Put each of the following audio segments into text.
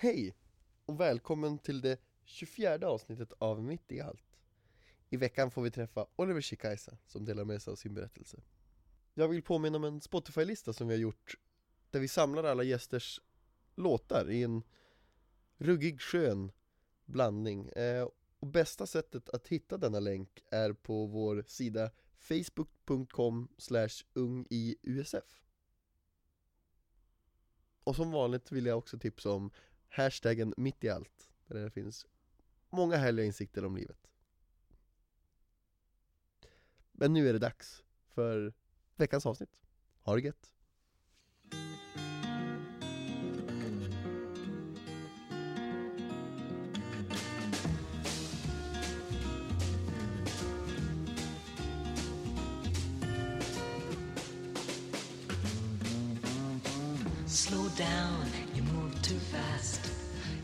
Hej och välkommen till det 24 avsnittet av Mitt i allt. I veckan får vi träffa Oliver Shikaisa som delar med sig av sin berättelse. Jag vill påminna om en Spotify-lista som vi har gjort där vi samlar alla gästers låtar i en ruggig skön blandning. Eh, och bästa sättet att hitta denna länk är på vår sida facebook.com ungiusf. Och som vanligt vill jag också tipsa om hashtaggen mitt i allt, där det finns många härliga insikter om livet. Men nu är det dags för veckans avsnitt. Ha det gött!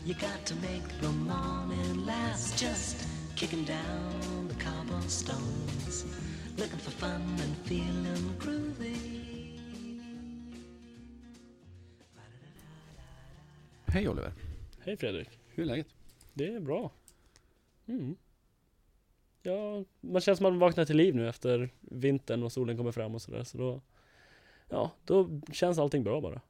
You got to make the morning last. Just kicking down the cobblestones, looking for fun and feeling groovy. Hej Oliver, Hej Fredrik. hur är läget? Det är bra. Mm. Ja, man känns som att man vaknar till liv nu efter vintern och solen kommer fram och sådär. Så då, ja, då känns allting bra bara.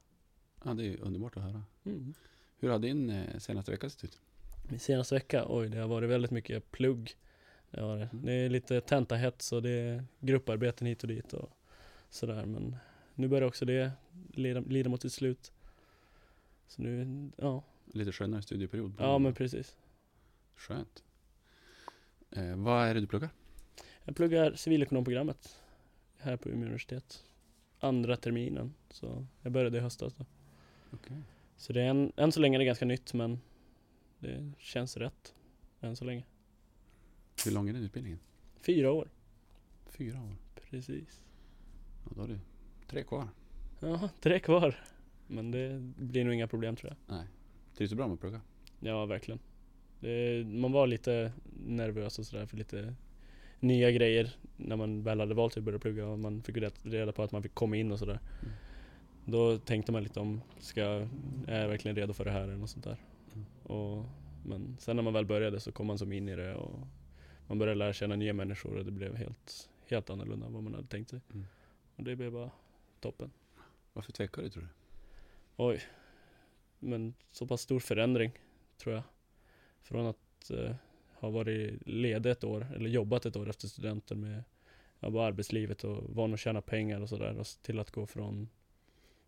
Ja, det är ju underbart att höra. Mm. Hur har din eh, senaste vecka sett ut? Min senaste vecka, oj det har varit väldigt mycket plugg. Det, har det. det är lite tentahets och det är grupparbeten hit och dit och sådär. Men nu börjar också det lida, lida mot sitt slut. Så nu, ja, Lite skönare studieperiod? ja men precis. Skönt. Eh, vad är det du pluggar? Jag pluggar civilekonomprogrammet här på Umeå universitet. Andra terminen, så jag började i höstas då. Okej. Så det är en, än så länge är det ganska nytt men det känns rätt än så länge. Hur lång är den utbildningen? Fyra år, Fyra år. precis. Ja, då har du tre kvar. Ja, tre kvar. Men det blir nog inga problem tror jag. Nej. Trivs du bra med att plugga? Ja, verkligen. Det, man var lite nervös och sådär för lite nya grejer när man väl hade valt att börja plugga och man fick reda på att man fick komma in och sådär. Mm. Då tänkte man lite om, ska, är jag verkligen redo för det här eller något sånt där. Mm. Och, men sen när man väl började så kom man som in i det och man började lära känna nya människor och det blev helt, helt annorlunda än vad man hade tänkt sig. Mm. Och det blev bara toppen. Varför tvekar du tror du? Oj. Men så pass stor förändring, tror jag. Från att eh, ha varit ledig ett år, eller jobbat ett år efter studenten med ja, bara arbetslivet och van att tjäna pengar och sådär. Till att gå från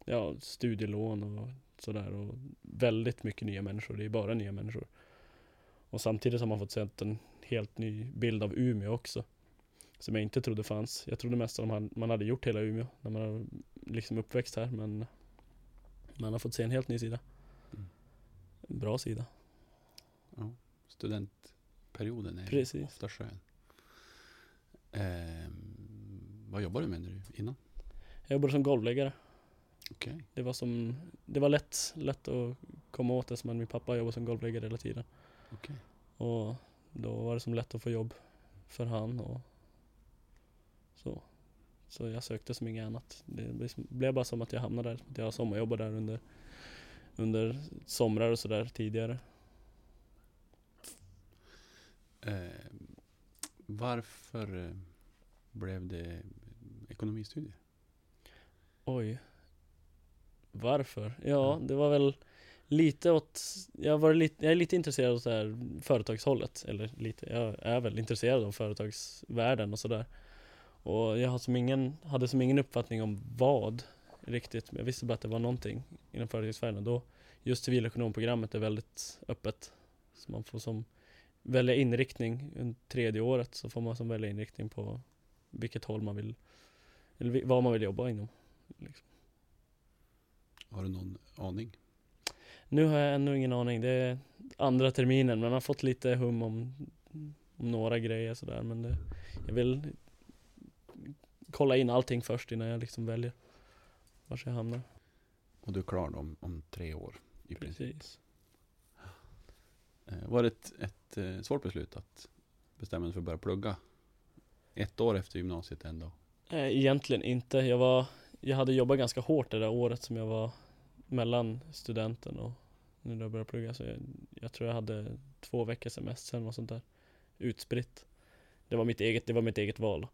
ja, studielån och sådär. Och väldigt mycket nya människor. Det är bara nya människor. Och samtidigt har man fått sett en helt ny bild av Umeå också. Som jag inte trodde fanns. Jag trodde mest att man, hade gjort hela Umeå när man var liksom uppväxt här. Men man har fått se en helt ny sida. Mm. En bra sida. Ja. Studentperioden är Precis. ofta skön. Eh, vad jobbar du med nu innan? Jag jobbade som golvläggare. Okej. Det var som, det var lätt, lätt att komma åt det som att min pappa jobbade som golvläggare hela tiden. Okej. Och då var det som lätt att få jobb för han och så. Så jag sökte som inget annat. Det blev som- blev bara som att jag hamnade där. Att jag sommarjobbade där under, under somrar och sådär tidigare. Eh, varför eh, blev det ekonomistudier? Oj. Varför? Ja, det var väl lite åt, jag, var lite, jag är lite intresserad av så här företagshållet. Eller lite, jag är väl intresserad av företagsvärlden och sådär. Och jag har som ingen, hade som ingen uppfattning om vad riktigt. Men jag visste bara att det var någonting inom företagsvärlden. Då, just civilekonomprogrammet är väldigt öppet. Så man får som välja inriktning under tredje året så får man som välja inriktning på vilket håll man vill, eller vad man vill jobba inom. Liksom. Har du någon aning? Nu har jag ännu ingen aning. Det är andra terminen. Man har fått lite hum om, om några grejer sådär. Men det, jag vill kolla in allting först innan jag liksom väljer var jag hamnar. Och du är klar om, om tre år i princip. Precis. Eh, Var det ett, ett eh, svårt beslut att bestämma dig för att börja plugga? Ett år efter gymnasiet ändå. Eh, Egentligen inte. Jag var jag hade jobbat ganska hårt det där året som jag var mellan studenten och Nu när jag började plugga så jag, jag tror jag hade två veckors semester och sånt där. Utspritt. Det var mitt eget, det var mitt eget val.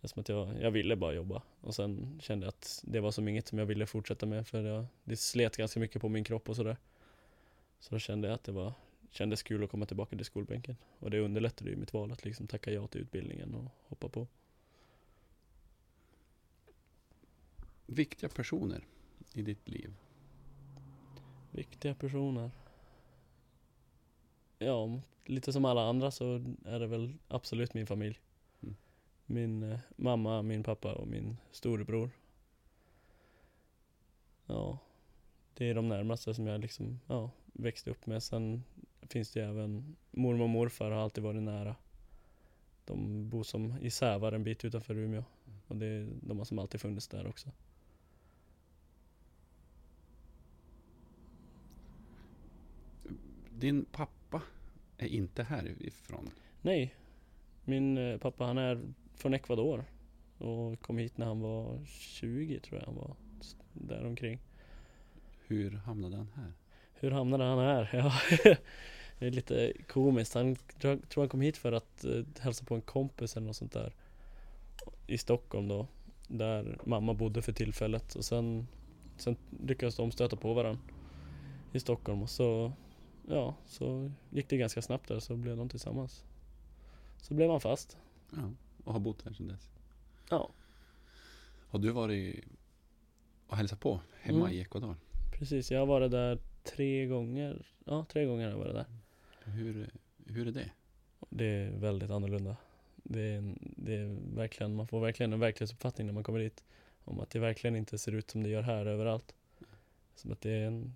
Eftersom att jag, jag ville bara jobba. Och sen kände jag att det var som inget som jag ville fortsätta med för jag, det slet ganska mycket på min kropp och sådär. Så då kände jag att det var, kändes kul att komma tillbaka till skolbänken. Och det underlättade ju mitt val att liksom tacka ja till utbildningen och hoppa på. Viktiga personer i ditt liv? Viktiga personer. Ja, lite som alla andra så är det väl absolut min familj. Mm. Min eh, mamma, min pappa och min storebror. Ja, det är de närmaste som jag liksom, ja, växte upp med. Sen finns det ju även mormor och morfar har alltid varit nära. De bor som i Sävar en bit utanför Umeå. Och det, de har som alltid funnits där också. Din pappa är inte härifrån. Nej. Min eh, pappa han är från Ecuador. Och kom hit när han var 20 tror jag han var. Däromkring. Hur hamnade han här? Hur hamnade han här? Ja, det är lite komiskt. Han tror tror han kom hit för att eh, hälsa på en kompis eller något sånt där. I Stockholm då. Där mamma bodde för tillfället. Och sen, sen lyckades de stöta på varandra. I Stockholm. Och så, ja, så gick det ganska snabbt där. Så blev de tillsammans. Så blev han fast. Ja, och har bott här sedan dess. Ja. Har du varit och hälsat på hemma Mm. i Ecuador? Precis, jag har varit där tre gånger. Ja, tre gånger har jag varit där. Hur, hur är det? Det är väldigt annorlunda. Det är, det är verkligen, man får verkligen en verklighetsuppfattning när man kommer dit. Om att det verkligen inte ser ut som det gör här överallt. Som att det är en,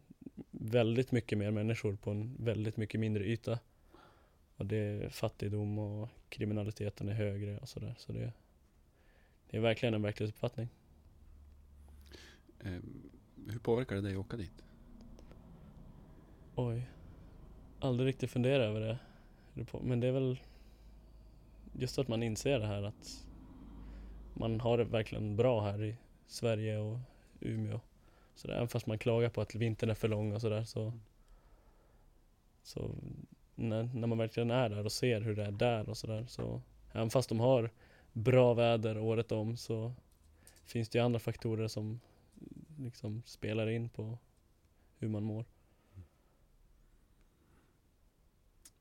väldigt mycket mer människor på en väldigt mycket mindre yta. Och det är fattigdom och kriminaliteten är högre och sådär. Så det, det är verkligen en verklighetsuppfattning. Eh, hur påverkar det dig att åka dit? Oj. Aldrig riktigt funderat över det. Men det är väl just att man inser det här att man har det verkligen bra här i Sverige och Umeå. Så där, även fast man klagar på att vintern är för lång och sådär så Så när, när man verkligen är där och ser hur det är där och sådär så Även fast de har bra väder året om så Finns det ju andra faktorer som liksom spelar in på hur man mår.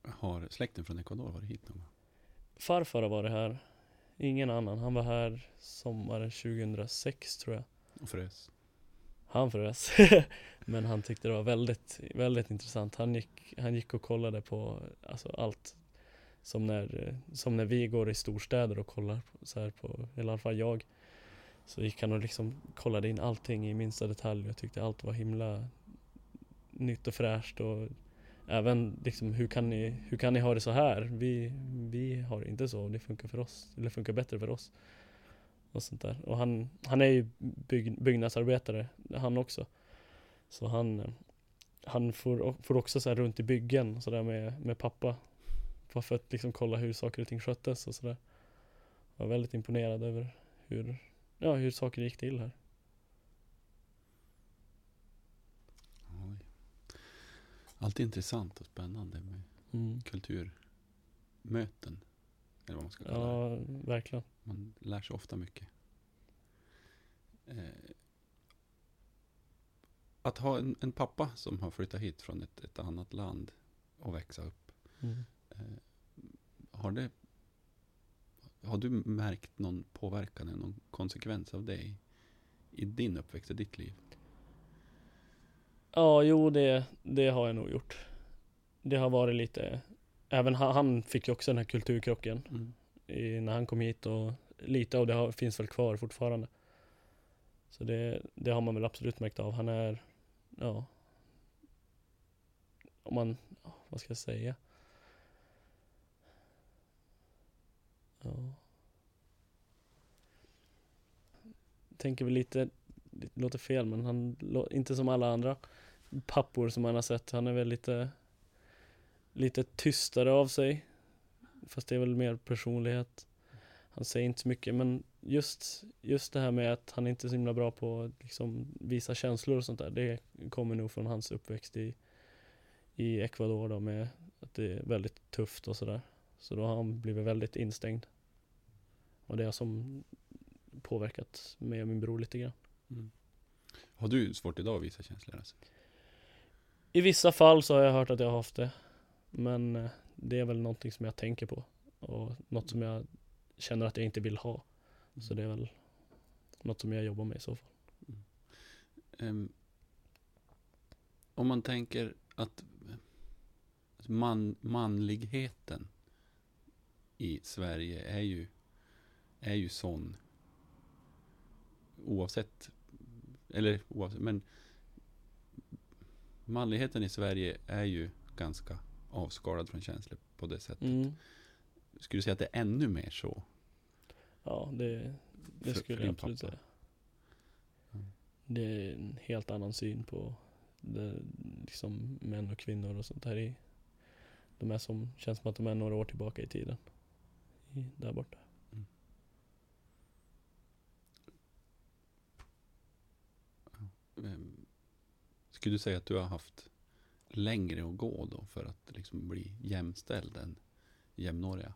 Har släkten från Ecuador varit hit någon gång? Farfar har varit här. Ingen annan. Han var här sommaren 2006 tror jag. Och frös? Han frös. Men han tyckte det var väldigt, väldigt intressant. Han gick, han gick och kollade på alltså allt. Som när, som när vi går i storstäder och kollar på, så här på, i alla fall jag. Så gick han och liksom kollade in allting i minsta detalj och tyckte allt var himla nytt och fräscht och även liksom hur kan ni, hur kan ni ha det så här? Vi, vi har det inte så, det funkar för oss, eller funkar bättre för oss. Och sånt där. Och han, han är ju bygg, byggnadsarbetare, han också. Så han, han får, får också så runt i byggen och sådär med, med pappa. Bara för att liksom kolla hur saker och ting sköttes och sådär. Var väldigt imponerad över hur, ja, hur saker gick till här. Oj. Alltid intressant och spännande med Mm. kulturmöten. Eller vad man ska kalla det. Ja, verkligen. Man lär sig ofta mycket. Eh, att ha en, en pappa som har flyttat hit från ett, ett annat land och växa upp. Mm. Eh, har det har du märkt någon påverkan eller någon konsekvens av det i, i din uppväxt, i ditt liv? Ja, jo det, det har jag nog gjort. Det har varit lite, även han, han fick ju också den här kulturkrocken Mm i, när han kom hit och lite av det har, finns väl kvar fortfarande. Så det, det har man väl absolut märkt av. Han är, ja, om man, ja, vad ska jag säga? Ja. Tänker väl lite, det låter fel men han, inte som alla andra pappor som man har sett. Han är väl lite, lite tystare av sig. Fast det är väl mer personlighet. Han säger inte så mycket men just, just det här med att han inte är så himla bra på att liksom visa känslor och sånt där. Det kommer nog från hans uppväxt i, i Ecuador då med att det är väldigt tufft och sådär. Så då har han blivit väldigt instängd. Och det har som påverkat mig och min bror lite grann. Mm. Har du svårt idag att visa känslor? Alltså? I vissa fall så har jag hört att jag har haft det. Men eh, det är väl någonting som jag tänker på. Och något som jag känner att jag inte vill ha. Så det är väl något som jag jobbar med i så fall. Ehm, om man tänker att man, manligheten i Sverige är ju, är ju sån oavsett, eller oavsett, men manligheten i Sverige är ju ganska avskalad från känslor på det sättet. Mm. Skulle du säga att det är ännu mer så? Ja, det, det För- skulle för jag absolut säga. Mm. Det är en helt annan syn på det, liksom män och kvinnor och sånt här i de är som, känns som att de är några år tillbaka i tiden. I, där borta. Ehm, Skulle du säga att du har haft längre att gå då för att liksom bli jämställd än jämnåriga?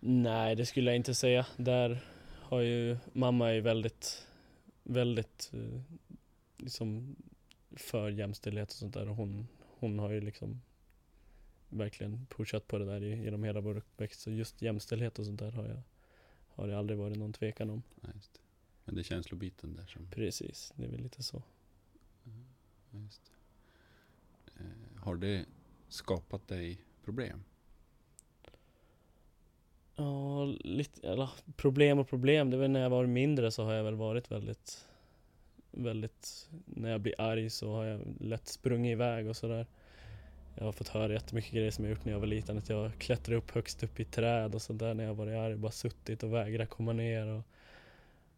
Nej, det skulle jag inte säga. Där har ju, mamma är ju väldigt, väldigt eh, liksom för jämställdhet och sånt där och hon, hon har ju liksom verkligen pushat på det där genom hela vår uppväxt. Så just jämställdhet och sånt där har jag, har det aldrig varit någon tvekan om. Ja. Men det är känslobiten där som... Precis, det är väl lite så. Ja, Just det. Eh, har det skapat dig problem? Ja, lite, eller problem och problem. Det är väl när jag var mindre så har jag väl varit väldigt, väldigt, när jag blir arg så har jag lätt sprungit iväg och sådär. Jag har fått höra jättemycket grejer som jag gjort när jag var liten. Att jag klättrar upp högst upp i träd och sådär när jag varit arg. Bara suttit och vägrat komma ner och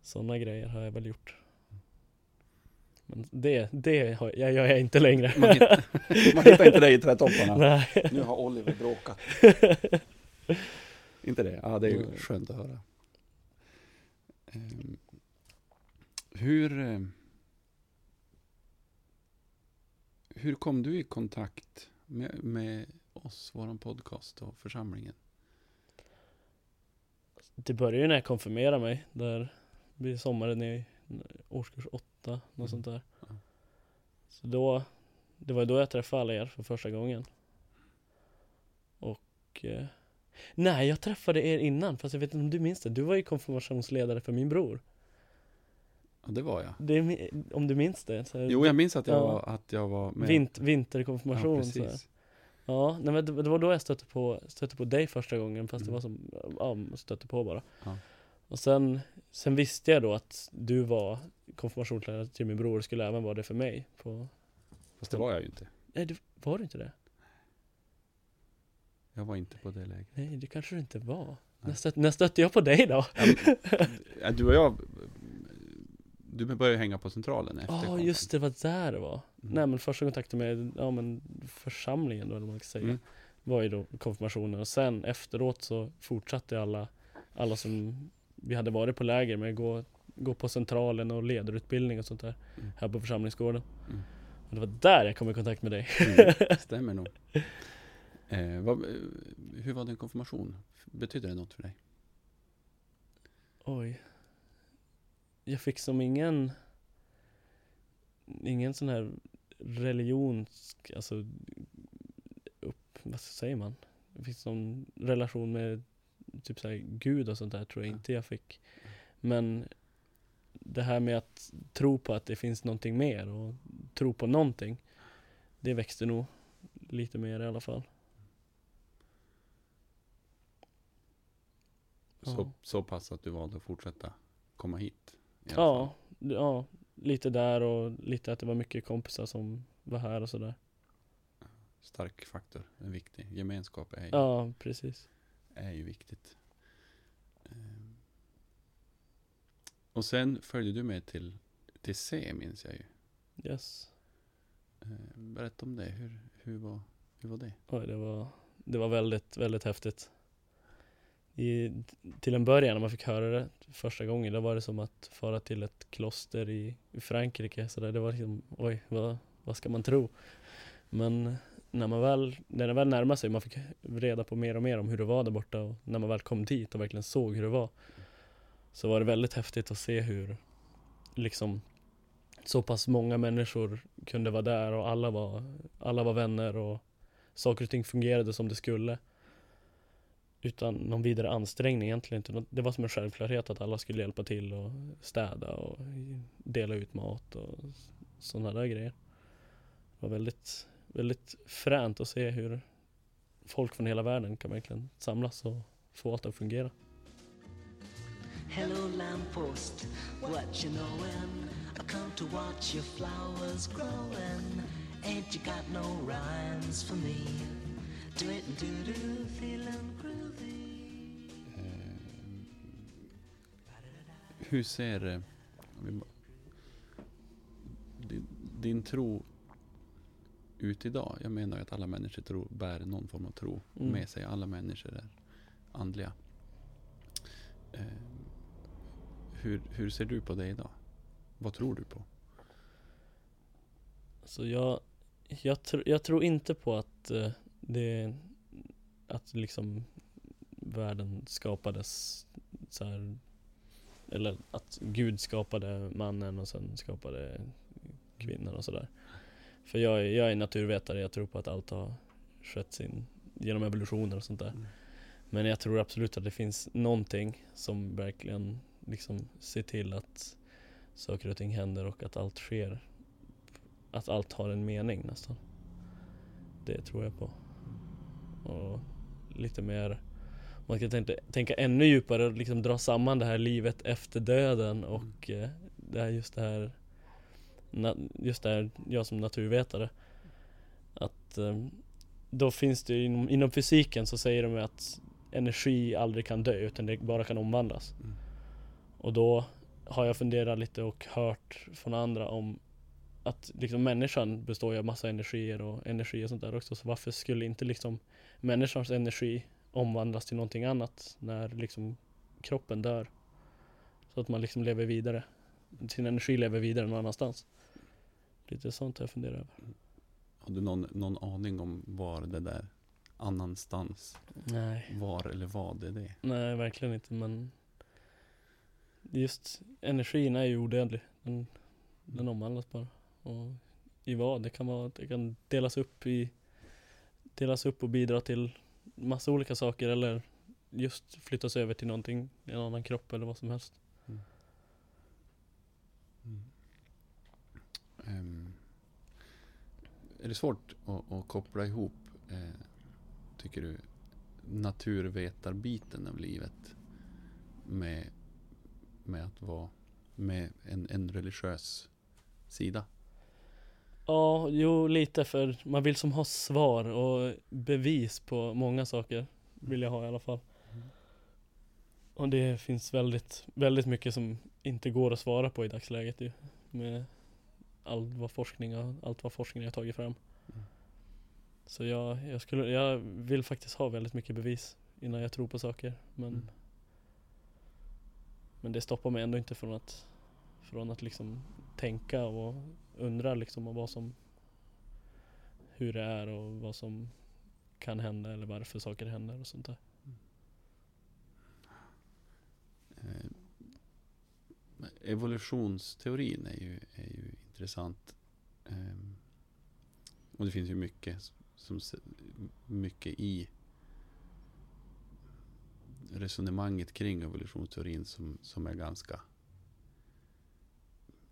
sådana grejer har jag väl gjort. Men det, det har, jag gör jag inte längre. Man hittar, man hittar inte dig i trädtopparna. Nej. Nu har Oliver bråkat. inte det? Ja, det är ju Nej. skönt att höra. Ehm, hur... eh, Hur kom du i kontakt med, med oss, våran podcast och församlingen? Det började ju när jag konfirmerade mig. Där blir sommaren i årskurs åtta, något Mm. sånt där. Ja. Så då, det var då jag träffade alla er för första gången. Och eh, Nej, jag träffade er innan, fast jag vet inte om du minns det. Du var ju konfirmationsledare för min bror. Ja, det var jag. Det om du minns det? Så Jo, jag minns att jag, Ja. var, att jag var med. Vint, ja, vinterkonfirmation. så här. precis. Ja, nej, men det, det var då jag stötte på, stötte på dig första gången fast det Mm. var som, ja, stötte på bara. Ja. Och sen, sen visste jag då att du var konfirmationslärare till min bror och skulle även vara det för mig. På, Fast det var jag ju inte. nej, det, var du inte det? Jag var inte på det läget. Nej, det kanske du inte var. Nej. När, stött, när stötte jag på dig då? Ja, du och jag, du började hänga på centralen efter Ja, konfen. just det, det var där det var. Mm. Nej men första kontakten med, ja men församlingen då, eller vad man ska säga. Mm. var ju då konfirmationen och sen efteråt så fortsatte alla, alla som vi hade varit på läger med gå, gå på centralen och ledarutbildning och sånt där Mm. här på församlingsgården. Mm. Och det var där jag kom i kontakt med dig. Mm, stämmer nog. Eh, vad, hur var din konfirmation? Betyder det något för dig? Oj. Jag fick som ingen, ingen sån här religions, alltså upp, vad säger man? Jag fick som relation med typ såhär Gud och sånt där tror jag Ja. inte jag fick. Men det här med att tro på att det finns någonting mer och tro på någonting. Det växte nog lite mer i alla fall. Så, Ja. så pass att du valde att fortsätta komma hit? Ja, fall. ja, lite där och lite att det var mycket kompisar som var här och sådär. Stark faktor, en viktig. Gemenskap är, Ja, precis. Är ju viktigt. Eh, Och sen följde du med till, till C minns jag ju. Yes. Eh, Berätta om det, hur, hur, var, hur var det? Oj, det var, det var väldigt, väldigt häftigt. I, till en början när man fick höra det första gången, då var det som att fara till ett kloster i, i Frankrike. Så där, det var liksom, oj, vad, vad ska man tro? Men när man väl, när den väl närmade sig, man fick reda på mer och mer om hur det var där borta och när man väl kom dit och verkligen såg hur det var. Så var det väldigt häftigt att se hur liksom så pass många människor kunde vara där och alla var, alla var vänner och saker och ting fungerade som det skulle. Utan någon vidare ansträngning egentligen inte. Det var som en självklarhet att alla skulle hjälpa till och städa och dela ut mat och sådana där grejer. Det var väldigt, väldigt fränt att se hur folk från hela världen kan verkligen samlas och få allt att fungera. Hello, lamppost, what you knowin'? I come to watch your flowers growing. Ain't you got no rhymes for me? Do it and do do, feeling groovy. Eh, hur ser eh, din, din tro ut idag? Jag menar att alla människor tror, bär någon form av tro Mm. med sig. Alla människor är andliga. Eh, hur, hur ser du på det idag? Vad tror du på? Så jag, jag, tr- jag tror inte på att eh, det, att liksom världen skapades så här, eller att Gud skapade mannen och sen skapade kvinnan och sådär. För jag, är- jag är naturvetare, jag tror på att allt har skett sin, genom evolutionen och sånt där. Mm. Men jag tror absolut att det finns någonting som verkligen liksom ser till att saker och ting händer och att allt sker. Att allt har en mening nästan. Det tror jag på. Och lite mer, man ska tänka, tänka ännu djupare och liksom dra samman det här livet efter döden och eh, det här just det här just det här, jag som naturvetare att eh, då finns det inom, inom fysiken så säger de att energi aldrig kan dö utan det bara kan omvandlas. Mm. Och då har jag funderat lite och hört från andra om att liksom människan består ju av massa energier och energi och sånt där också. Så varför skulle inte liksom människans energi omvandlas till någonting annat när liksom kroppen dör? Så att man liksom lever vidare. Sin energi lever vidare någon annanstans. Lite sånt jag funderat över. Har du någon, någon aning om var det där annanstans, Nej. var eller vad är det? Nej, verkligen inte men Just energin är ju odödlig. Den, den omvandlas bara. Och i vad? Det kan vara, det kan delas upp i Delas upp och bidra till massa olika saker eller just flyttas över till någonting, en annan kropp eller vad som helst. Är det svårt att, att koppla ihop, eh, tycker du, naturvetarbiten av livet med, med att vara med en, en religiös sida? Ja, jo lite för man vill som ha svar och bevis på många saker. Vill jag ha i alla fall. Och det finns väldigt, väldigt mycket som inte går att svara på i dagsläget ju. Med allt vad forskning har, allt vad forskning har tagit fram. Mm. Så jag, jag skulle, jag vill faktiskt ha väldigt mycket bevis innan jag tror på saker. Men, Mm. men det stoppar mig ändå inte från att, från att liksom tänka och undra liksom om vad som, hur det är och vad som kan hända eller varför saker händer och sånt där. Eh, evolutionsteorin är ju, är ju intressant. Ehm, och det finns ju mycket, som, mycket i resonemanget kring evolutionsteorin som, som är ganska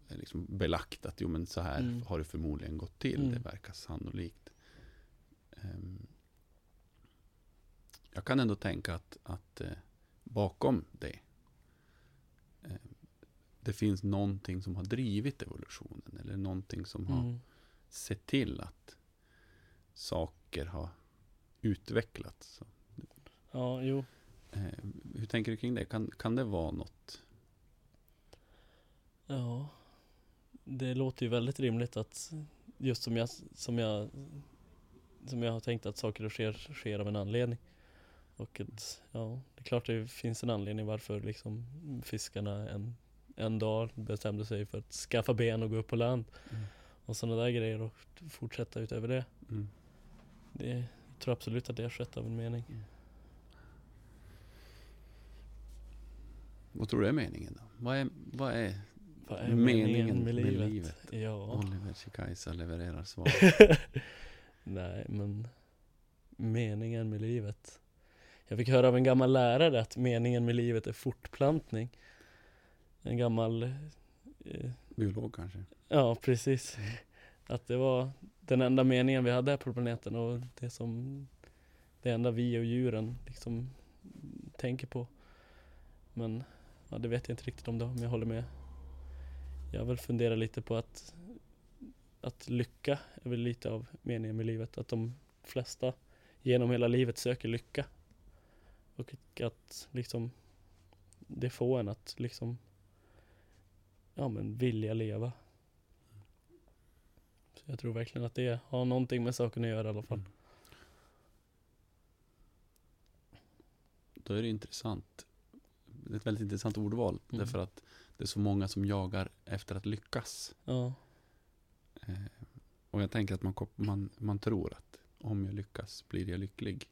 liksom belagt att jo, men så här Mm. har det förmodligen gått till. Mm. Det verkar sannolikt. Ehm, jag kan ändå tänka att, att eh, bakom det det finns någonting som har drivit evolutionen eller någonting som har Mm. sett till att saker har utvecklats. Ja, jo. eh, hur tänker du kring det? Kan, kan det vara något? Ja. Det låter ju väldigt rimligt att just som jag, som jag, som jag har tänkt att saker sker, sker av en anledning. Och att, ja, det är klart det finns en anledning varför liksom fiskarna en, en dag bestämde sig för att skaffa ben och gå upp på land. Mm. Och sådana där grejer och fortsätta utöver det. Mm. det, jag tror absolut att det har skett av en mening. Vad tror du är meningen då? Vad är, vad är Vad är meningen, meningen med livet? livet? Ja. Oliver Chikaisa levererar svar. Nej, men meningen med livet. Jag fick höra av en gammal lärare att meningen med livet är fortplantning. En gammal, eh, Biolog kanske? ja precis. Att det var den enda meningen vi hade här på planeten och det som det enda vi och djuren liksom tänker på. Men ja, det vet jag inte riktigt om det, om jag håller med. Jag vill fundera lite på att att lycka är väl lite av meningen med livet. Att de flesta genom hela livet söker lycka. Och att liksom det får en att liksom ja men vilja leva. Så jag tror verkligen att det har någonting med saken att göra i alla fall. Mm. Då är det intressant. Det är ett väldigt intressant ordval. Mm. Därför att det är så många som jagar efter att lyckas. Ja, Eh, och jag tänker att man, man, man tror att om jag lyckas blir jag lycklig.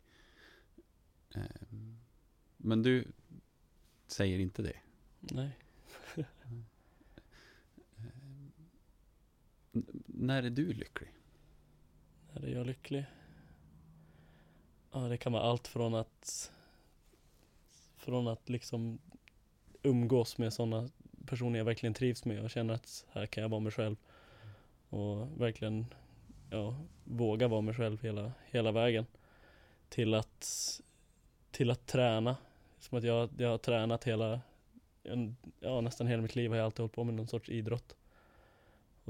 Eh, men du säger inte det. nej. när är du lycklig? När är jag lycklig? Ja, det kan vara allt från att från att liksom umgås med sådana personer jag verkligen trivs med och känner att här kan jag vara mig själv. Och verkligen ja, våga vara mig själv hela, hela vägen. Till att, till att träna. Som att jag, jag har tränat hela, en, ja nästan hela mitt liv har jag alltid hållit på med någon sorts idrott.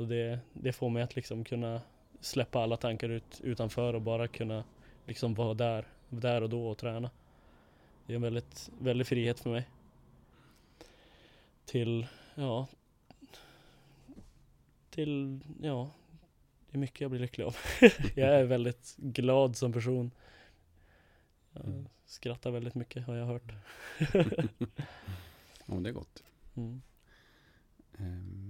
Och det, det får mig att liksom kunna släppa alla tankar ut, utanför och bara kunna liksom vara där, där och då och träna. Det är en väldigt, väldigt frihet för mig. Till, ja, till, ja, det är mycket jag blir lycklig av. jag är väldigt glad som person. Jag Mm. skrattar väldigt mycket har jag hört. Ja, det är gott. Mm. Ehm,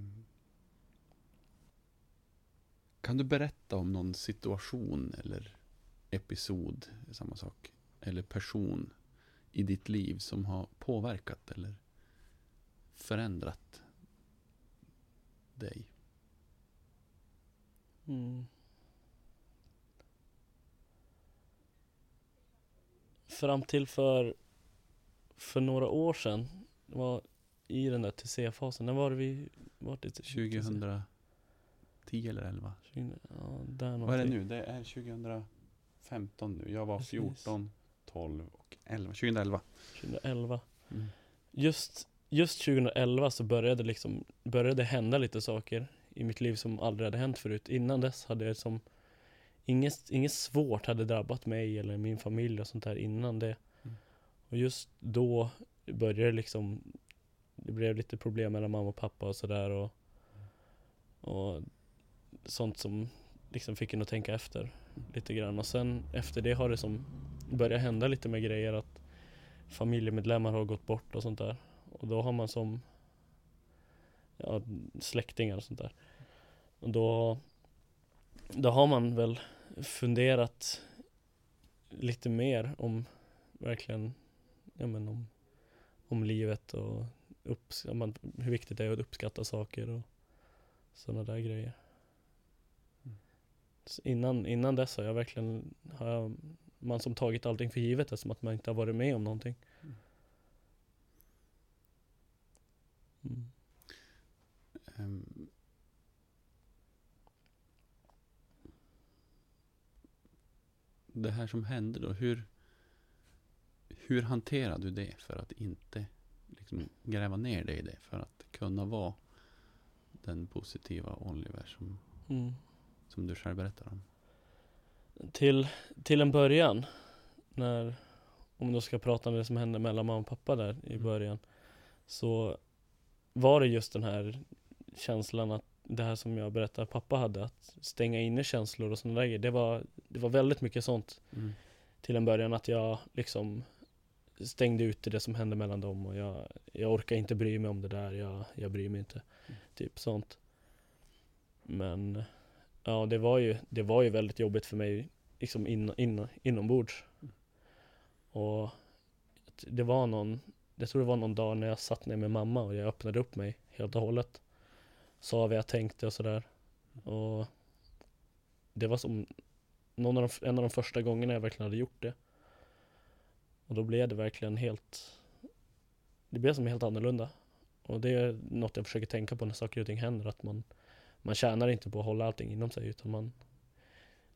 kan du berätta om någon situation eller episod, samma sak, eller person i ditt liv som har påverkat eller förändrat dig? Mm. Fram till för, för några år sedan, var i den där TC-fasen, när var det vi var det? 2010 eller 11? 20, ja, där Vad är det nu? Det är 2015 nu. Jag var Precis. 14, 12 och 11. 2011. 2011. Mm. Just, just 2011 så började liksom, började hända lite saker i mitt liv som aldrig hade hänt förut. Innan dess hade jag som Inget, inget svårt hade drabbat mig eller min familj och sånt där innan det. Mm. Och just då började det liksom Det blev lite problem mellan mamma och pappa och sådär och Och Sånt som liksom fick en att tänka efter lite grann. Och sen efter det har det som börjat hända lite med grejer att Familjemedlemmar har gått bort och sånt där. Och då har man som Ja släktingar och sånt där. Och då Då har man väl funderat lite mer om verkligen ja men om, om livet och upps- ja, man, hur viktigt det är att uppskatta saker och sådana där grejer. Så innan, innan dess har jag verkligen, har jag, man som tagit allting för givet eftersom att man inte har varit med om någonting. Mm. Mm. Det här som hände då, hur, hur hanterar du det för att inte liksom gräva ner dig i det? För att kunna vara den positiva Oliver som, Mm. Som du själv berättar om. Till, till en början, när, om då ska prata om det som hände mellan mamma och pappa där i Mm. början, så var det just den här känslan att det här som jag berättade pappa hade, att stänga inne känslor och sådana där grejer, det var, det var väldigt mycket sånt Mm. till en början att jag liksom stängde ute det som hände mellan dem och jag, jag orkar inte bry mig om det där, jag, jag bryr mig inte. Mm. Typ sånt. Men ja, det var ju, det var ju väldigt jobbigt för mig liksom in, in, inombords. Och det var någon, jag tror det var någon dag när jag satt ner med mamma och jag öppnade upp mig helt och hållet. Sa vad jag tänkte och sådär. Och det var som någon av de, en av de första gångerna jag verkligen hade gjort det. Och då blev det verkligen helt, det blev som helt annorlunda. Och det är något jag försöker tänka på när saker och ting händer, att man, man tjänar inte på att hålla allting inom sig, utan man,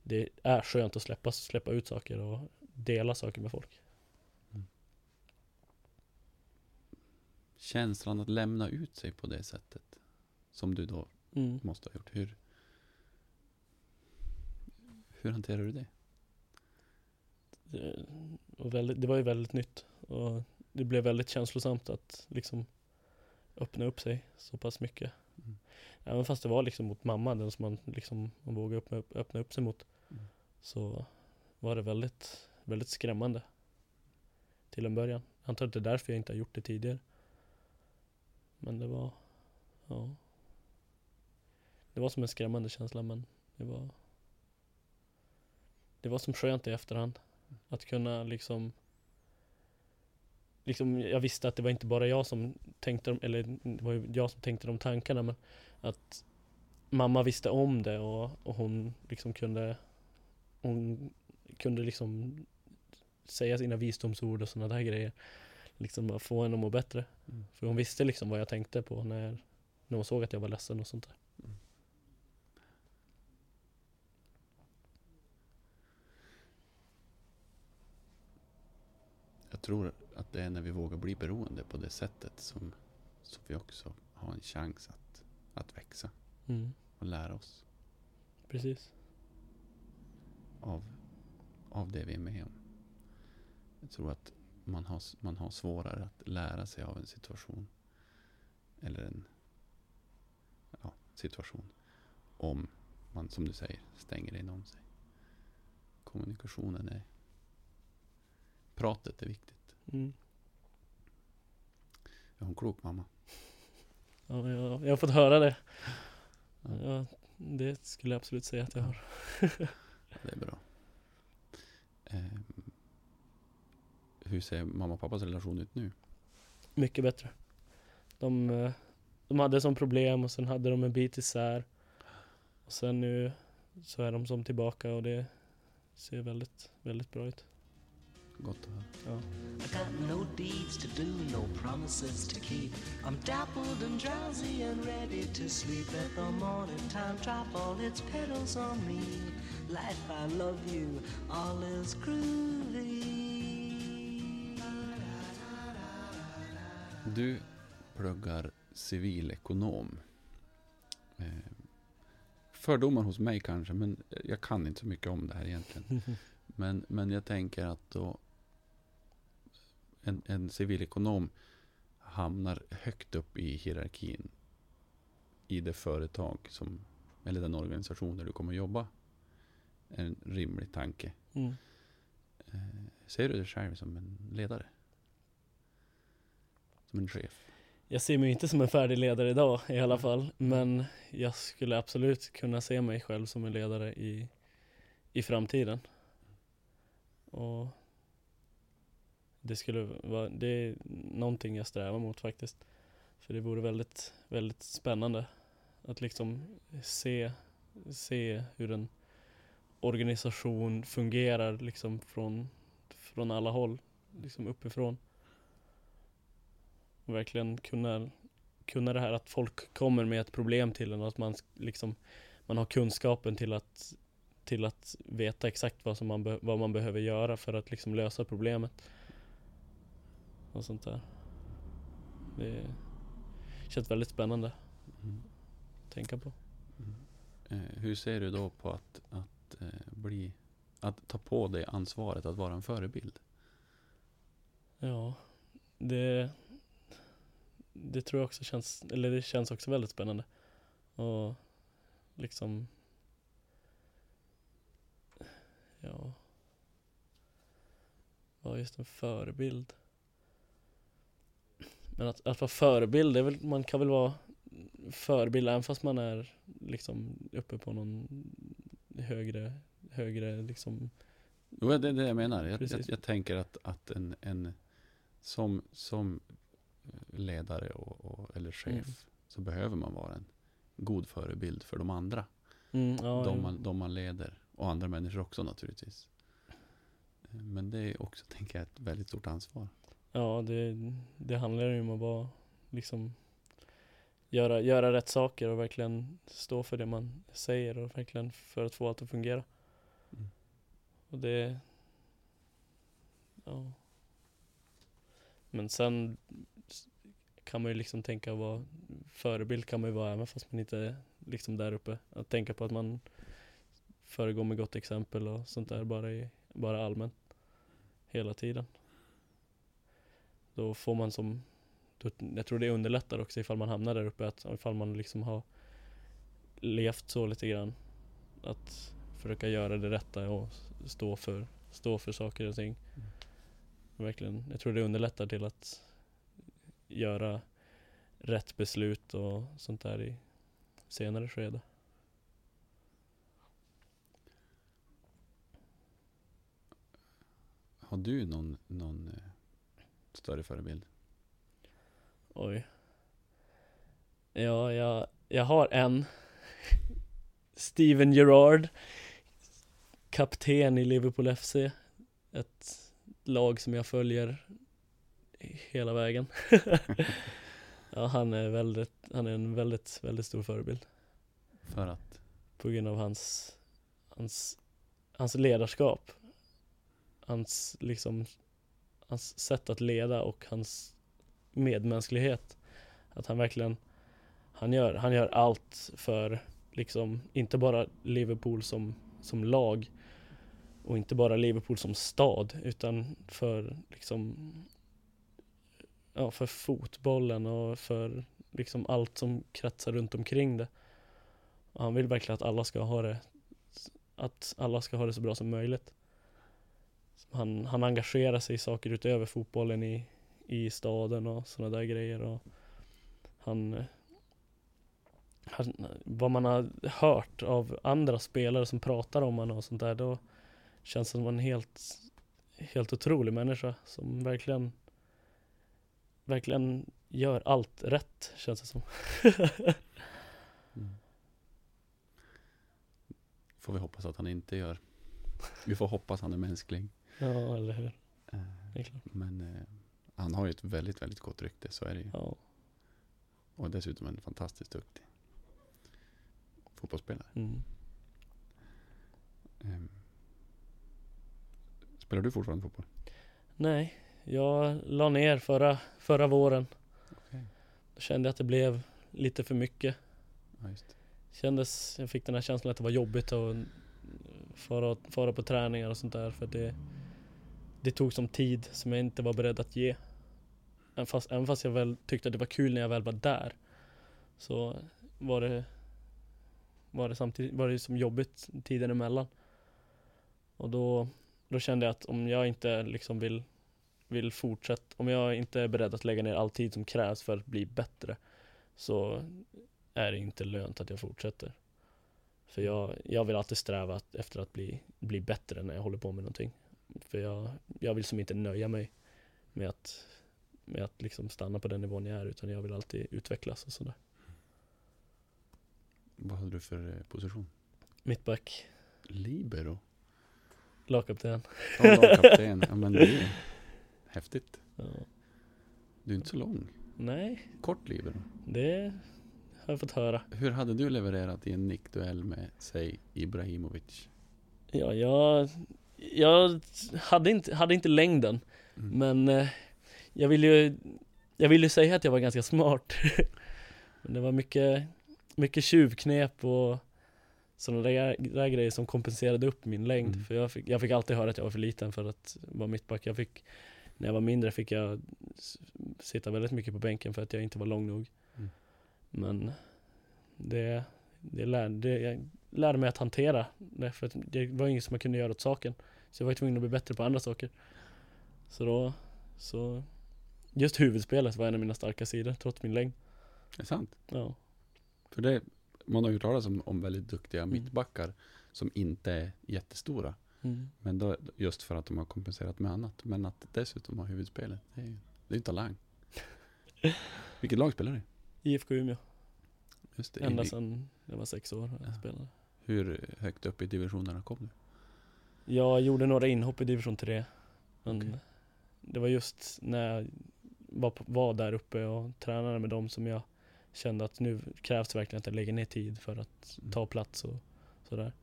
det är skönt att släppa, släppa ut saker och dela saker med folk. Känslan att lämna ut sig på det sättet. Som du då Mm. måste ha gjort. Hur, hur hanterar du det? Det, och väldigt, det var ju väldigt nytt och det blev väldigt känslosamt att liksom öppna upp sig så pass mycket. Även fast det var liksom mot mamma, den som man liksom man vågade öppna upp, öppna upp sig mot. Mm. Så var det väldigt, väldigt skrämmande. Till en början. Jag antar att det är därför jag inte har gjort det tidigare. Men det var, ja. Det var som en skrämmande känsla men det var Det var som skönt i efterhand. Att kunna liksom Liksom jag visste att det var inte bara jag som tänkte, eller det var ju jag som tänkte de tankarna men Att Mamma visste om det och, och hon liksom kunde Hon kunde liksom Säga sina visdomsord och sådana där grejer. Liksom få henne att må bättre. Mm. För hon visste liksom vad jag tänkte på när När hon såg att jag var ledsen och sånt där. Jag tror att det är när vi vågar bli beroende på det sättet som, som vi också har en chans att, att växa mm. och lära oss Precis av, av det vi är med om. Jag tror att man har, man har svårare att lära sig av en situation eller en ja, situation om man, som du säger, stänger in om sig. Kommunikationen är... Pratet är viktigt. mm. Har en klok mamma. Ja, jag, jag har fått höra det. Ja. Det skulle jag absolut säga att jag har. Det är bra. Ehm, hur ser mamma och pappas relation ut nu? Mycket bättre. De, eh, de hade som problem och sen hade de en bit isär. Och sen nu så är de som tillbaka och det ser väldigt, väldigt bra ut. Gott att höra. Ja. I got no deeds to do, no promises to keep. I'm dappled and drowsy and ready to sleep. Let the morning time drop all its petals on me. Life, I love you, all is groovy. Du pluggar civilekonom. Eh, fördomar hos mig kanske, men jag kan inte så mycket om det här egentligen. Men, men jag tänker att då en, en civilekonom hamnar högt upp i hierarkin i det företag som, eller den organisation där du kommer jobba. En rimlig tanke. Mm. Eh, ser du dig själv som en ledare? Som en chef? Jag ser mig inte som en färdig ledare idag i alla fall. Men jag skulle absolut kunna se mig själv som en ledare i, i framtiden. Och det skulle vara, det är någonting jag strävar mot faktiskt. För det vore väldigt, väldigt spännande att liksom se, se hur en organisation fungerar liksom från, från alla håll, liksom uppifrån. Och verkligen kunna, kunna det här att folk kommer med ett problem till en och att man liksom man har kunskapen till att till att veta exakt vad, som man, vad man behöver göra för att liksom lösa problemet. Och sånt där. Det känns väldigt spännande Mm. att tänka på. Eh, hur ser du då på att, att eh, bli att ta på dig ansvaret att vara en förebild? Ja, det det tror jag också känns, eller det känns också väldigt spännande. Och liksom Ja Vara just en förebild Men att, att vara förebild, väl, man kan väl vara förebild även fast man är liksom uppe på någon högre, högre liksom Jo, det är det jag menar. Jag, jag, jag tänker att, att en, en som, som ledare och, och, eller chef Mm. så behöver man vara en god förebild för de andra. mm, ja, de, man, de man leder. Och andra människor också naturligtvis. Eh, Men det är också, tänker jag, ett väldigt stort ansvar. Ja, det, det handlar ju om att bara liksom göra, göra rätt saker och verkligen stå för det man säger och verkligen för att få allt att fungera. Mm. Och det... Ja. Men sen kan man ju liksom tänka vad förebild kan man ju vara även fast man inte är liksom där uppe. Att tänka på att man föregår med gott exempel och sånt där bara, i, bara allmänt. Hela tiden. Då får man som, då, jag tror det underlättar också ifall man hamnar där uppe, att ifall man liksom har levt så lite grann. Att försöka göra det rätta och stå för, stå för saker och ting. Mm. Verkligen, jag tror det underlättar till att göra rätt beslut och sånt där i senare skede. Har du någon, någon eh, större förebild? Oj. Ja, jag, jag har en. Steven Gerrard. Kapten i Liverpool FC. Ett lag som jag följer hela vägen. ja, han är väldigt, han är en väldigt, väldigt stor förebild. För att? På grund av hans, hans, hans ledarskap. Hans, liksom, hans sätt att leda och hans medmänsklighet. Att han verkligen, han gör, han gör allt för, liksom, inte bara Liverpool som, som lag och inte bara Liverpool som stad, utan för, liksom, ja, för fotbollen och för, liksom, allt som kretsar runt omkring det. Och han vill verkligen att alla ska ha det, att alla ska ha det så bra som möjligt. Han, han engagerar sig i saker utöver fotbollen i, i staden och sådana där grejer och han, han, vad man har hört av andra spelare som pratar om honom och sånt där, då känns det som en helt, helt otrolig människa som verkligen, verkligen gör allt rätt, känns det som. Mm. Får vi hoppas att han inte gör. Vi får hoppas han är mänsklig ja, eller hur? Eh. Men eh, han har ju ett väldigt, väldigt gott rykte, så är det ju. Ja. Och dessutom en fantastiskt duktig fotbollsspelare. Mm. Ehm. Spelar du fortfarande fotboll? Nej, jag la ner förra, förra våren. Okej. Då kände jag att det blev lite för mycket. Ja. Kändes, jag fick den här känslan att det var jobbigt att fara, fara på träningar och sånt där för det det tog som tid som jag inte var beredd att ge även fast, även fast jag väl tyckte att det var kul när jag väl var där Så var det Var det samtidigt, var det som jobbigt tiden emellan Och då Då kände jag att om jag inte liksom vill Vill fortsätta, om jag inte är beredd att lägga ner all tid som krävs för att bli bättre Så är det inte lönt att jag fortsätter. För jag, jag vill alltid sträva efter att bli, bli bättre när jag håller på med någonting. För jag, jag vill som inte nöja mig med att, med att liksom stanna på den nivån jag är utan jag vill alltid utvecklas och sådär. Vad hade du för eh, position? Mittback, Libero? lagkapten. Ja, lagkapten. ja, men det är häftigt. Ja. Du är inte så lång. Nej, Kort libero. det har jag fått höra. Hur hade du levererat i en nickduell med, säg, Ibrahimovic? Ja, jag, jag hade, inte, hade inte längden Mm. Men eh, jag vill ju Jag vill ju säga att jag var ganska smart Men det var mycket Mycket tjuvknep och Sådana där, där grejer som kompenserade upp min längd Mm. För jag fick, jag fick alltid höra att jag var för liten för att vara mittback Jag fick När jag var mindre fick jag Sitta väldigt mycket på bänken för att jag inte var lång nog Mm. Men Det det, lär, det Jag lärde mig att hantera det för att det var inget som jag kunde göra åt saken Så jag var tvungen att bli bättre på andra saker Så då Så Just huvudspelet var en av mina starka sidor trots min längd Det är sant. Ja För det, man har ju hört talas om, om väldigt duktiga Mm. mittbackar som inte är jättestora. Mm. Men då, just för att de har kompenserat med annat. Men att dessutom ha huvudspelet, det är ju talang. Vilket lag spelar du i? IFK Umeå, Just det. ända sedan jag var sex år Ja. spelade. Hur högt upp i divisionerna kom du? Jag gjorde några inhopp i division 3. Men Okej. det var just när jag var, var där uppe och tränade med dem som jag kände att nu krävs verkligen att jag lägger ner tid för att Mm. ta plats och sådär.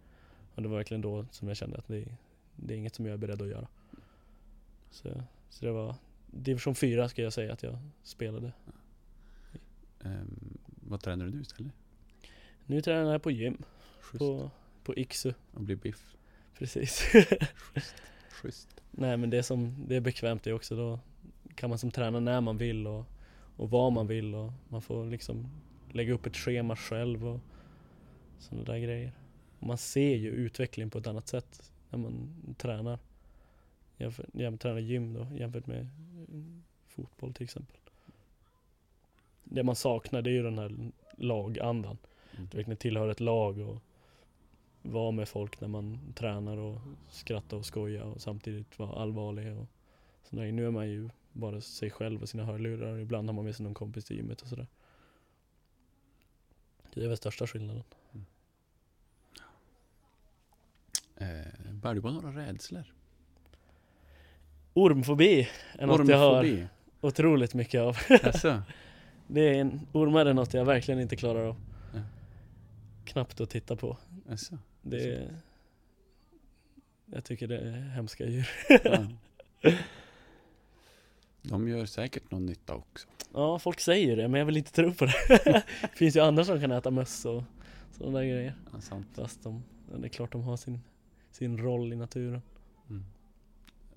Och det var verkligen då som jag kände att det, det är inget som jag är beredd att göra. Så, så det var division 4 ska jag säga att jag spelade. Ehm, vad tränar du nu istället? Nu tränar jag på gym, på, på Iksu. Och bli biff. Precis. Schysst. Nej men det är, som, det är bekvämt det också. Då kan man som träna när man vill och, och vad man vill och man får liksom lägga upp ett schema själv och sådana där grejer. Och man ser ju utveckling på ett annat sätt när man tränar. Jämfört, när man tränar gym då jämfört med fotboll till exempel. Det man saknar det är ju den här lagandan. Mm. Att verkligen tillhöra ett lag och vara med folk när man tränar och skratta och skoja och samtidigt vara allvarlig och sådär. Nu är man ju bara sig själv och sina hörlurar. Ibland har man med sig någon kompis till gymmet och sådär. Det är väl största skillnaden. Eh, bär du på några rädslor? Ormfobi är något jag har Ormfobi? otroligt mycket av. Det är en, ormar är något jag verkligen inte klarar av. Ja. Knappt att titta på. Jaså? Det är, jag tycker det är hemska djur. Ja. De gör säkert någon nytta också. Ja, folk säger det men jag vill inte tro på det. det finns ju andra som kan äta möss och sådana där grejer. Ja, sant. Fast de, det är klart de har sin, sin roll i naturen. Mm.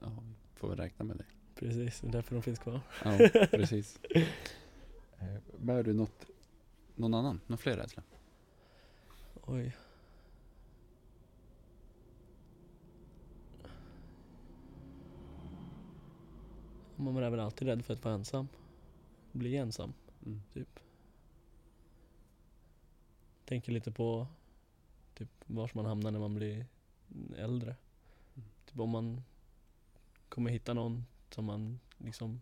Ja, vi får väl räkna med det. Precis, det är därför de finns kvar. Ja, precis. Eh, Bär du något, någon annan, någon fler rädsla? Oj. Man är väl alltid rädd för att vara ensam. Bli ensam, Mm. typ. Tänker lite på typ vars man hamnar när man blir äldre. Mm. Typ om man kommer hitta någon som man liksom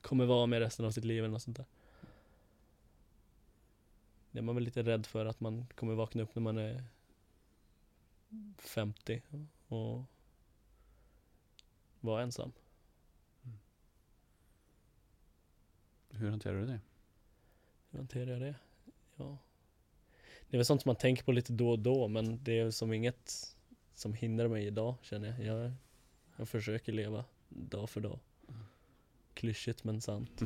kommer vara med resten av sitt liv eller något sånt där. Det är man väl lite rädd för att man kommer vakna upp när man är 50 och vara ensam. Hur hanterar du det? Hur hanterar jag det? Ja. Det är väl sånt som man tänker på lite då och då men det är som inget som hindrar mig idag känner jag. Jag, jag försöker leva dag för dag. Klyschigt men sant.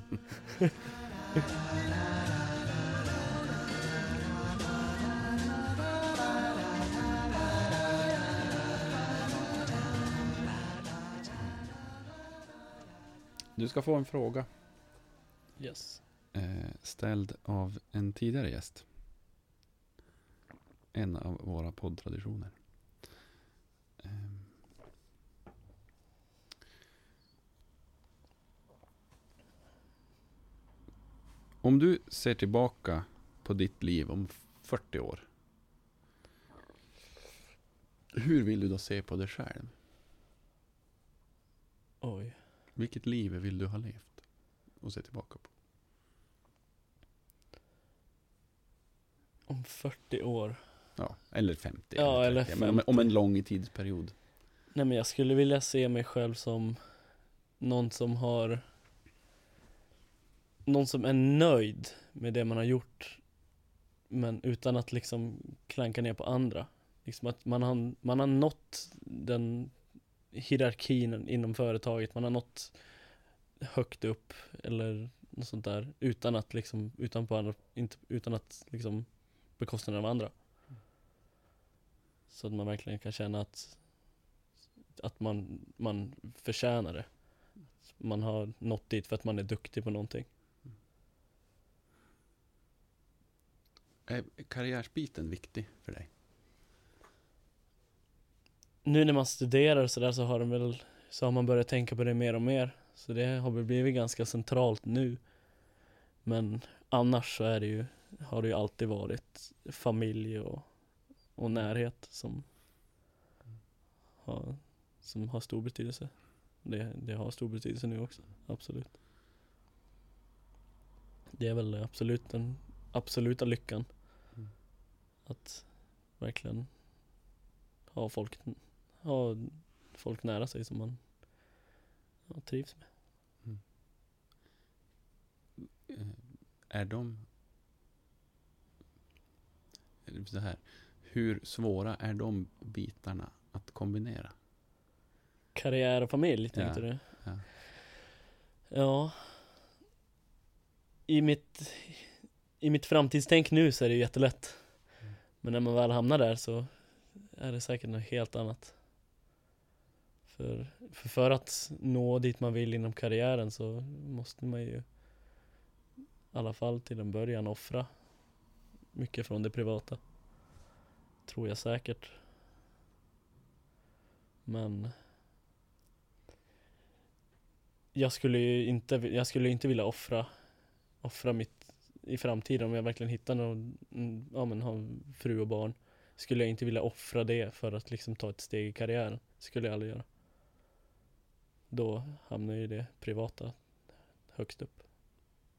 Du ska få en fråga Yes. eh, ställd av en tidigare gäst. En av våra poddtraditioner. Ehm. Om du ser tillbaka på ditt liv om 40 år. Hur vill du då se på dig själv? Oj. Vilket liv vill du ha levt? Och se tillbaka på. Om 40 år. Ja, eller 50. Ja, eller 30. Men om, om en lång tidsperiod. Nej men jag skulle vilja se mig själv som någon som har Någon som är nöjd med det man har gjort Men utan att liksom klanka ner på andra Liksom att man har, man har nått den hierarkin inom företaget, man har nått högt upp eller något sånt där utan att liksom, utan på andra, inte, utan att liksom bekostnaden av andra. Så att man verkligen kan känna att att man, man förtjänar det. Man har nått dit för att man är duktig på någonting. Är karriärsbiten viktig för dig? Nu när man studerar och sådär så har de väl Så har man börjat tänka på det mer och mer Så det har väl blivit ganska centralt nu Men annars så är det ju Har det ju alltid varit familj och och närhet som har, som har stor betydelse. Det, det har stor betydelse nu också, absolut. Det är väl absolut den absoluta lyckan. Mm. Att verkligen ha folk, ha folk nära sig som man ja, trivs med. Eh, Är de... Så här, hur svåra är de bitarna att kombinera? Karriär och familj, tänkte Ja, du? ja. Ja. I mitt, I mitt framtidstänk nu så är det ju jättelätt. Mm. Men när man väl hamnar där så är det säkert något helt annat. För, för, för att nå dit man vill inom karriären så måste man ju i alla fall till en början offra mycket från det privata. Tror jag säkert. Men jag skulle ju inte, jag skulle inte vilja offra, offra mitt i framtiden om jag verkligen hittar någon, mm, ja men har fru och barn. Skulle jag inte vilja offra det för att liksom ta ett steg i karriären. Skulle jag aldrig göra. Då hamnar ju det privata högst upp.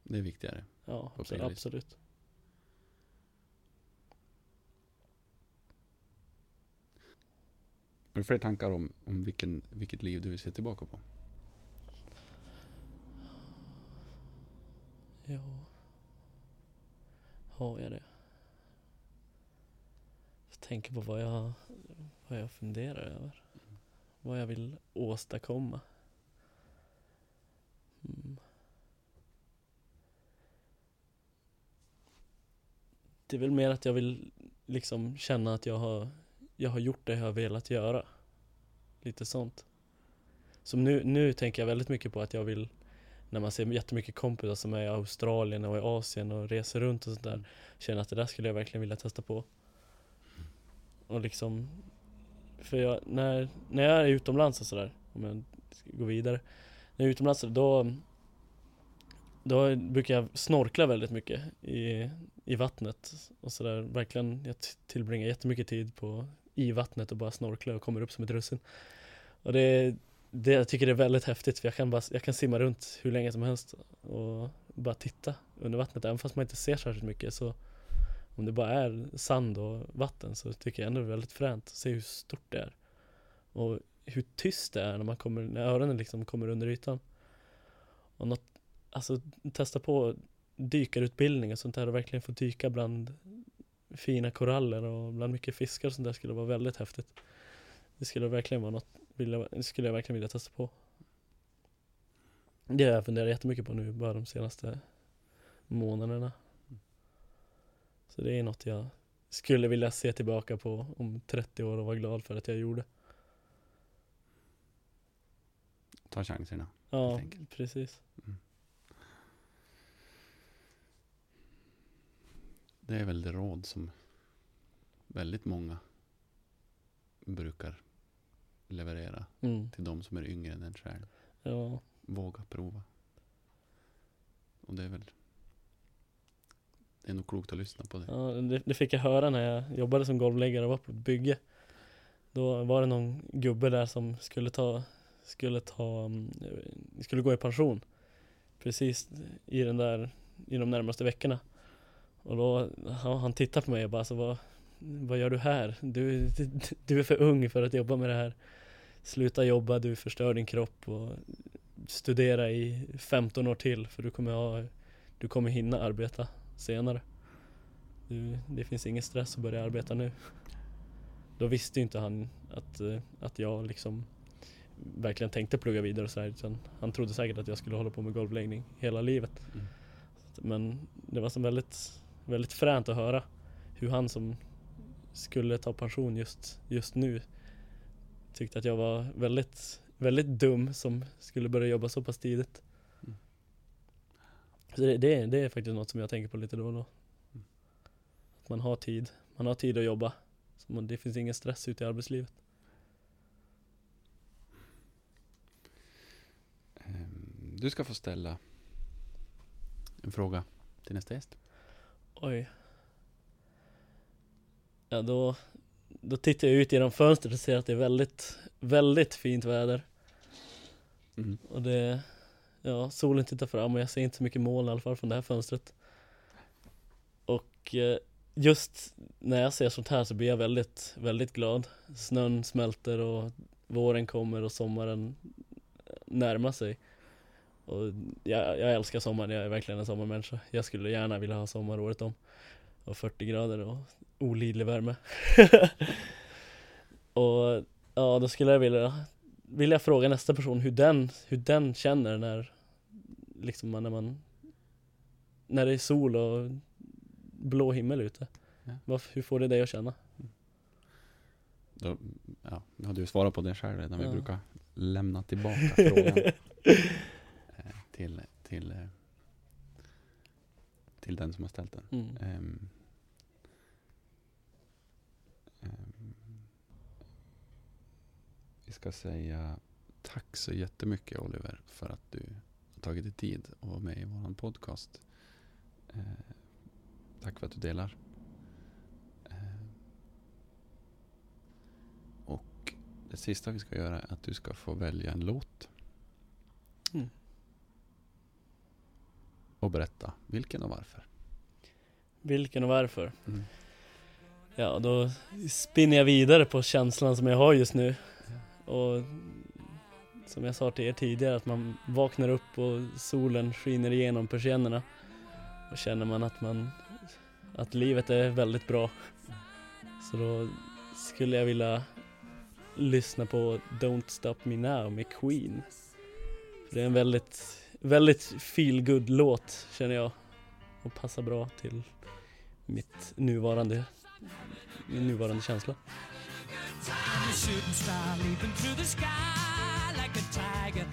Det är viktigare. Ja, absolut. absolut. Har du fler tankar om, om vilken, vilket liv du vill se tillbaka på? Ja. Har jag det? Jag tänker på vad jag, vad jag funderar över. Vad jag vill åstadkomma. Mm. Det är väl mer att jag vill liksom känna att jag har, jag har gjort det jag har velat göra. Lite sånt. Som nu, nu tänker jag väldigt mycket på att jag vill när man ser jättemycket kompisar som är i Australien och i Asien och reser runt och sånt där. Känner att det där skulle jag verkligen vilja testa på. Och liksom, för jag, när, när jag är utomlands och sådär, om jag ska gå vidare. När jag är utomlands då, då brukar jag snorkla väldigt mycket i, i vattnet och sådär. Verkligen, jag tillbringar jättemycket tid på, i vattnet och bara snorkla och kommer upp som ett russin. Och det, det, jag tycker det är väldigt häftigt för jag kan, bara, jag kan simma runt hur länge som helst och bara titta under vattnet. Även fast man inte ser särskilt mycket så om det bara är sand och vatten så tycker jag ändå det är väldigt fränt att se hur stort det är. Och hur tyst det är när man kommer, när öronen liksom kommer under ytan. Och något, alltså testa på dykarutbildning och sånt där och verkligen få dyka bland fina koraller och bland mycket fiskar och sånt där skulle vara väldigt häftigt. Det skulle verkligen vara något vilja, det skulle jag verkligen vilja testa på. Det har jag funderat jättemycket på nu bara de senaste månaderna. Så det är något jag skulle vilja se tillbaka på om 30 år och vara glad för att jag gjorde. Ta chanserna. Ja, Helt enkelt. Det är väl det råd som väldigt många brukar leverera Mm. till de som är yngre än en själv. Ja, Våga prova. Och det är väl det är nog klokt att lyssna på det. ja det, det fick jag höra när jag jobbade som golvläggare och var på ett bygge. Då var det någon gubbe där som skulle ta, skulle ta, mm, skulle gå i pension. Precis i den där, i de närmaste veckorna. Och då, han, han tittade på mig och bara så vad, vad gör du här? Du, du, du är för ung för att jobba med det här. Sluta jobba, du förstör din kropp och studera i 15 år till för du kommer ha, du kommer hinna arbeta senare. Du, det finns ingen stress att börja arbeta nu. Då visste inte han att, eh, att jag liksom verkligen tänkte plugga vidare och så här, utan han trodde säkert att jag skulle hålla på med golvläggning hela livet. Mm. Men det var så väldigt, väldigt fränt att höra hur han som skulle ta pension just, just nu tyckte att jag var väldigt, väldigt dum som skulle börja jobba så pass tidigt. Mm. Så det, det, är- det är faktiskt något som jag tänker på lite då och då. Mm. Att man har tid, man har tid att jobba. Så man, det finns ingen stress ute i arbetslivet. Ehm, Du ska få ställa en fråga till nästa gäst. Oj. Ja då, då tittar jag ut genom fönstret och ser att det är väldigt, väldigt fint väder. Mm. Och det, ja, solen tittar fram och jag ser inte så mycket moln i alla fall från det här fönstret. Och eh, just när jag ser sånt här så blir jag väldigt, väldigt glad. Snön smälter och våren kommer och sommaren närmar sig. Och jag, jag älskar sommaren, jag är verkligen en sommarmänniska. Jag skulle gärna vilja ha sommar året om. Och 40 grader och olidlig värme. och ja, då skulle jag vilja, vilja fråga nästa person hur den, hur den känner när, liksom när man, när det är sol och blå himmel ute. Ja. Varför, hur får det dig att känna? Då, ja, nu har du svarat på det själv redan. Vi Ja. brukar lämna tillbaka frågan till, till, eh, till den som har ställt den. Mm. Ehm, ehm, vi ska säga tack så jättemycket Oliver för att du har tagit dig tid att vara med i vår podcast. Eh, tack för att du delar. Och det sista vi ska göra är att du ska få välja en låt. Mm. Och berätta vilken och varför. Vilken och varför? Mm. Ja, då spinner jag vidare på känslan som jag har just nu. Och som jag sa till er tidigare, att man vaknar upp och solen skiner igenom persiennerna. Och känner man att man, att livet är väldigt bra. Så då skulle jag vilja lyssna på Don't Stop Me Now med Queen. För det är en väldigt, väldigt feel good låt känner jag. Och passar bra till mitt nuvarande, min nuvarande känsla. I'm a shooting star leaping through the sky like a tiger,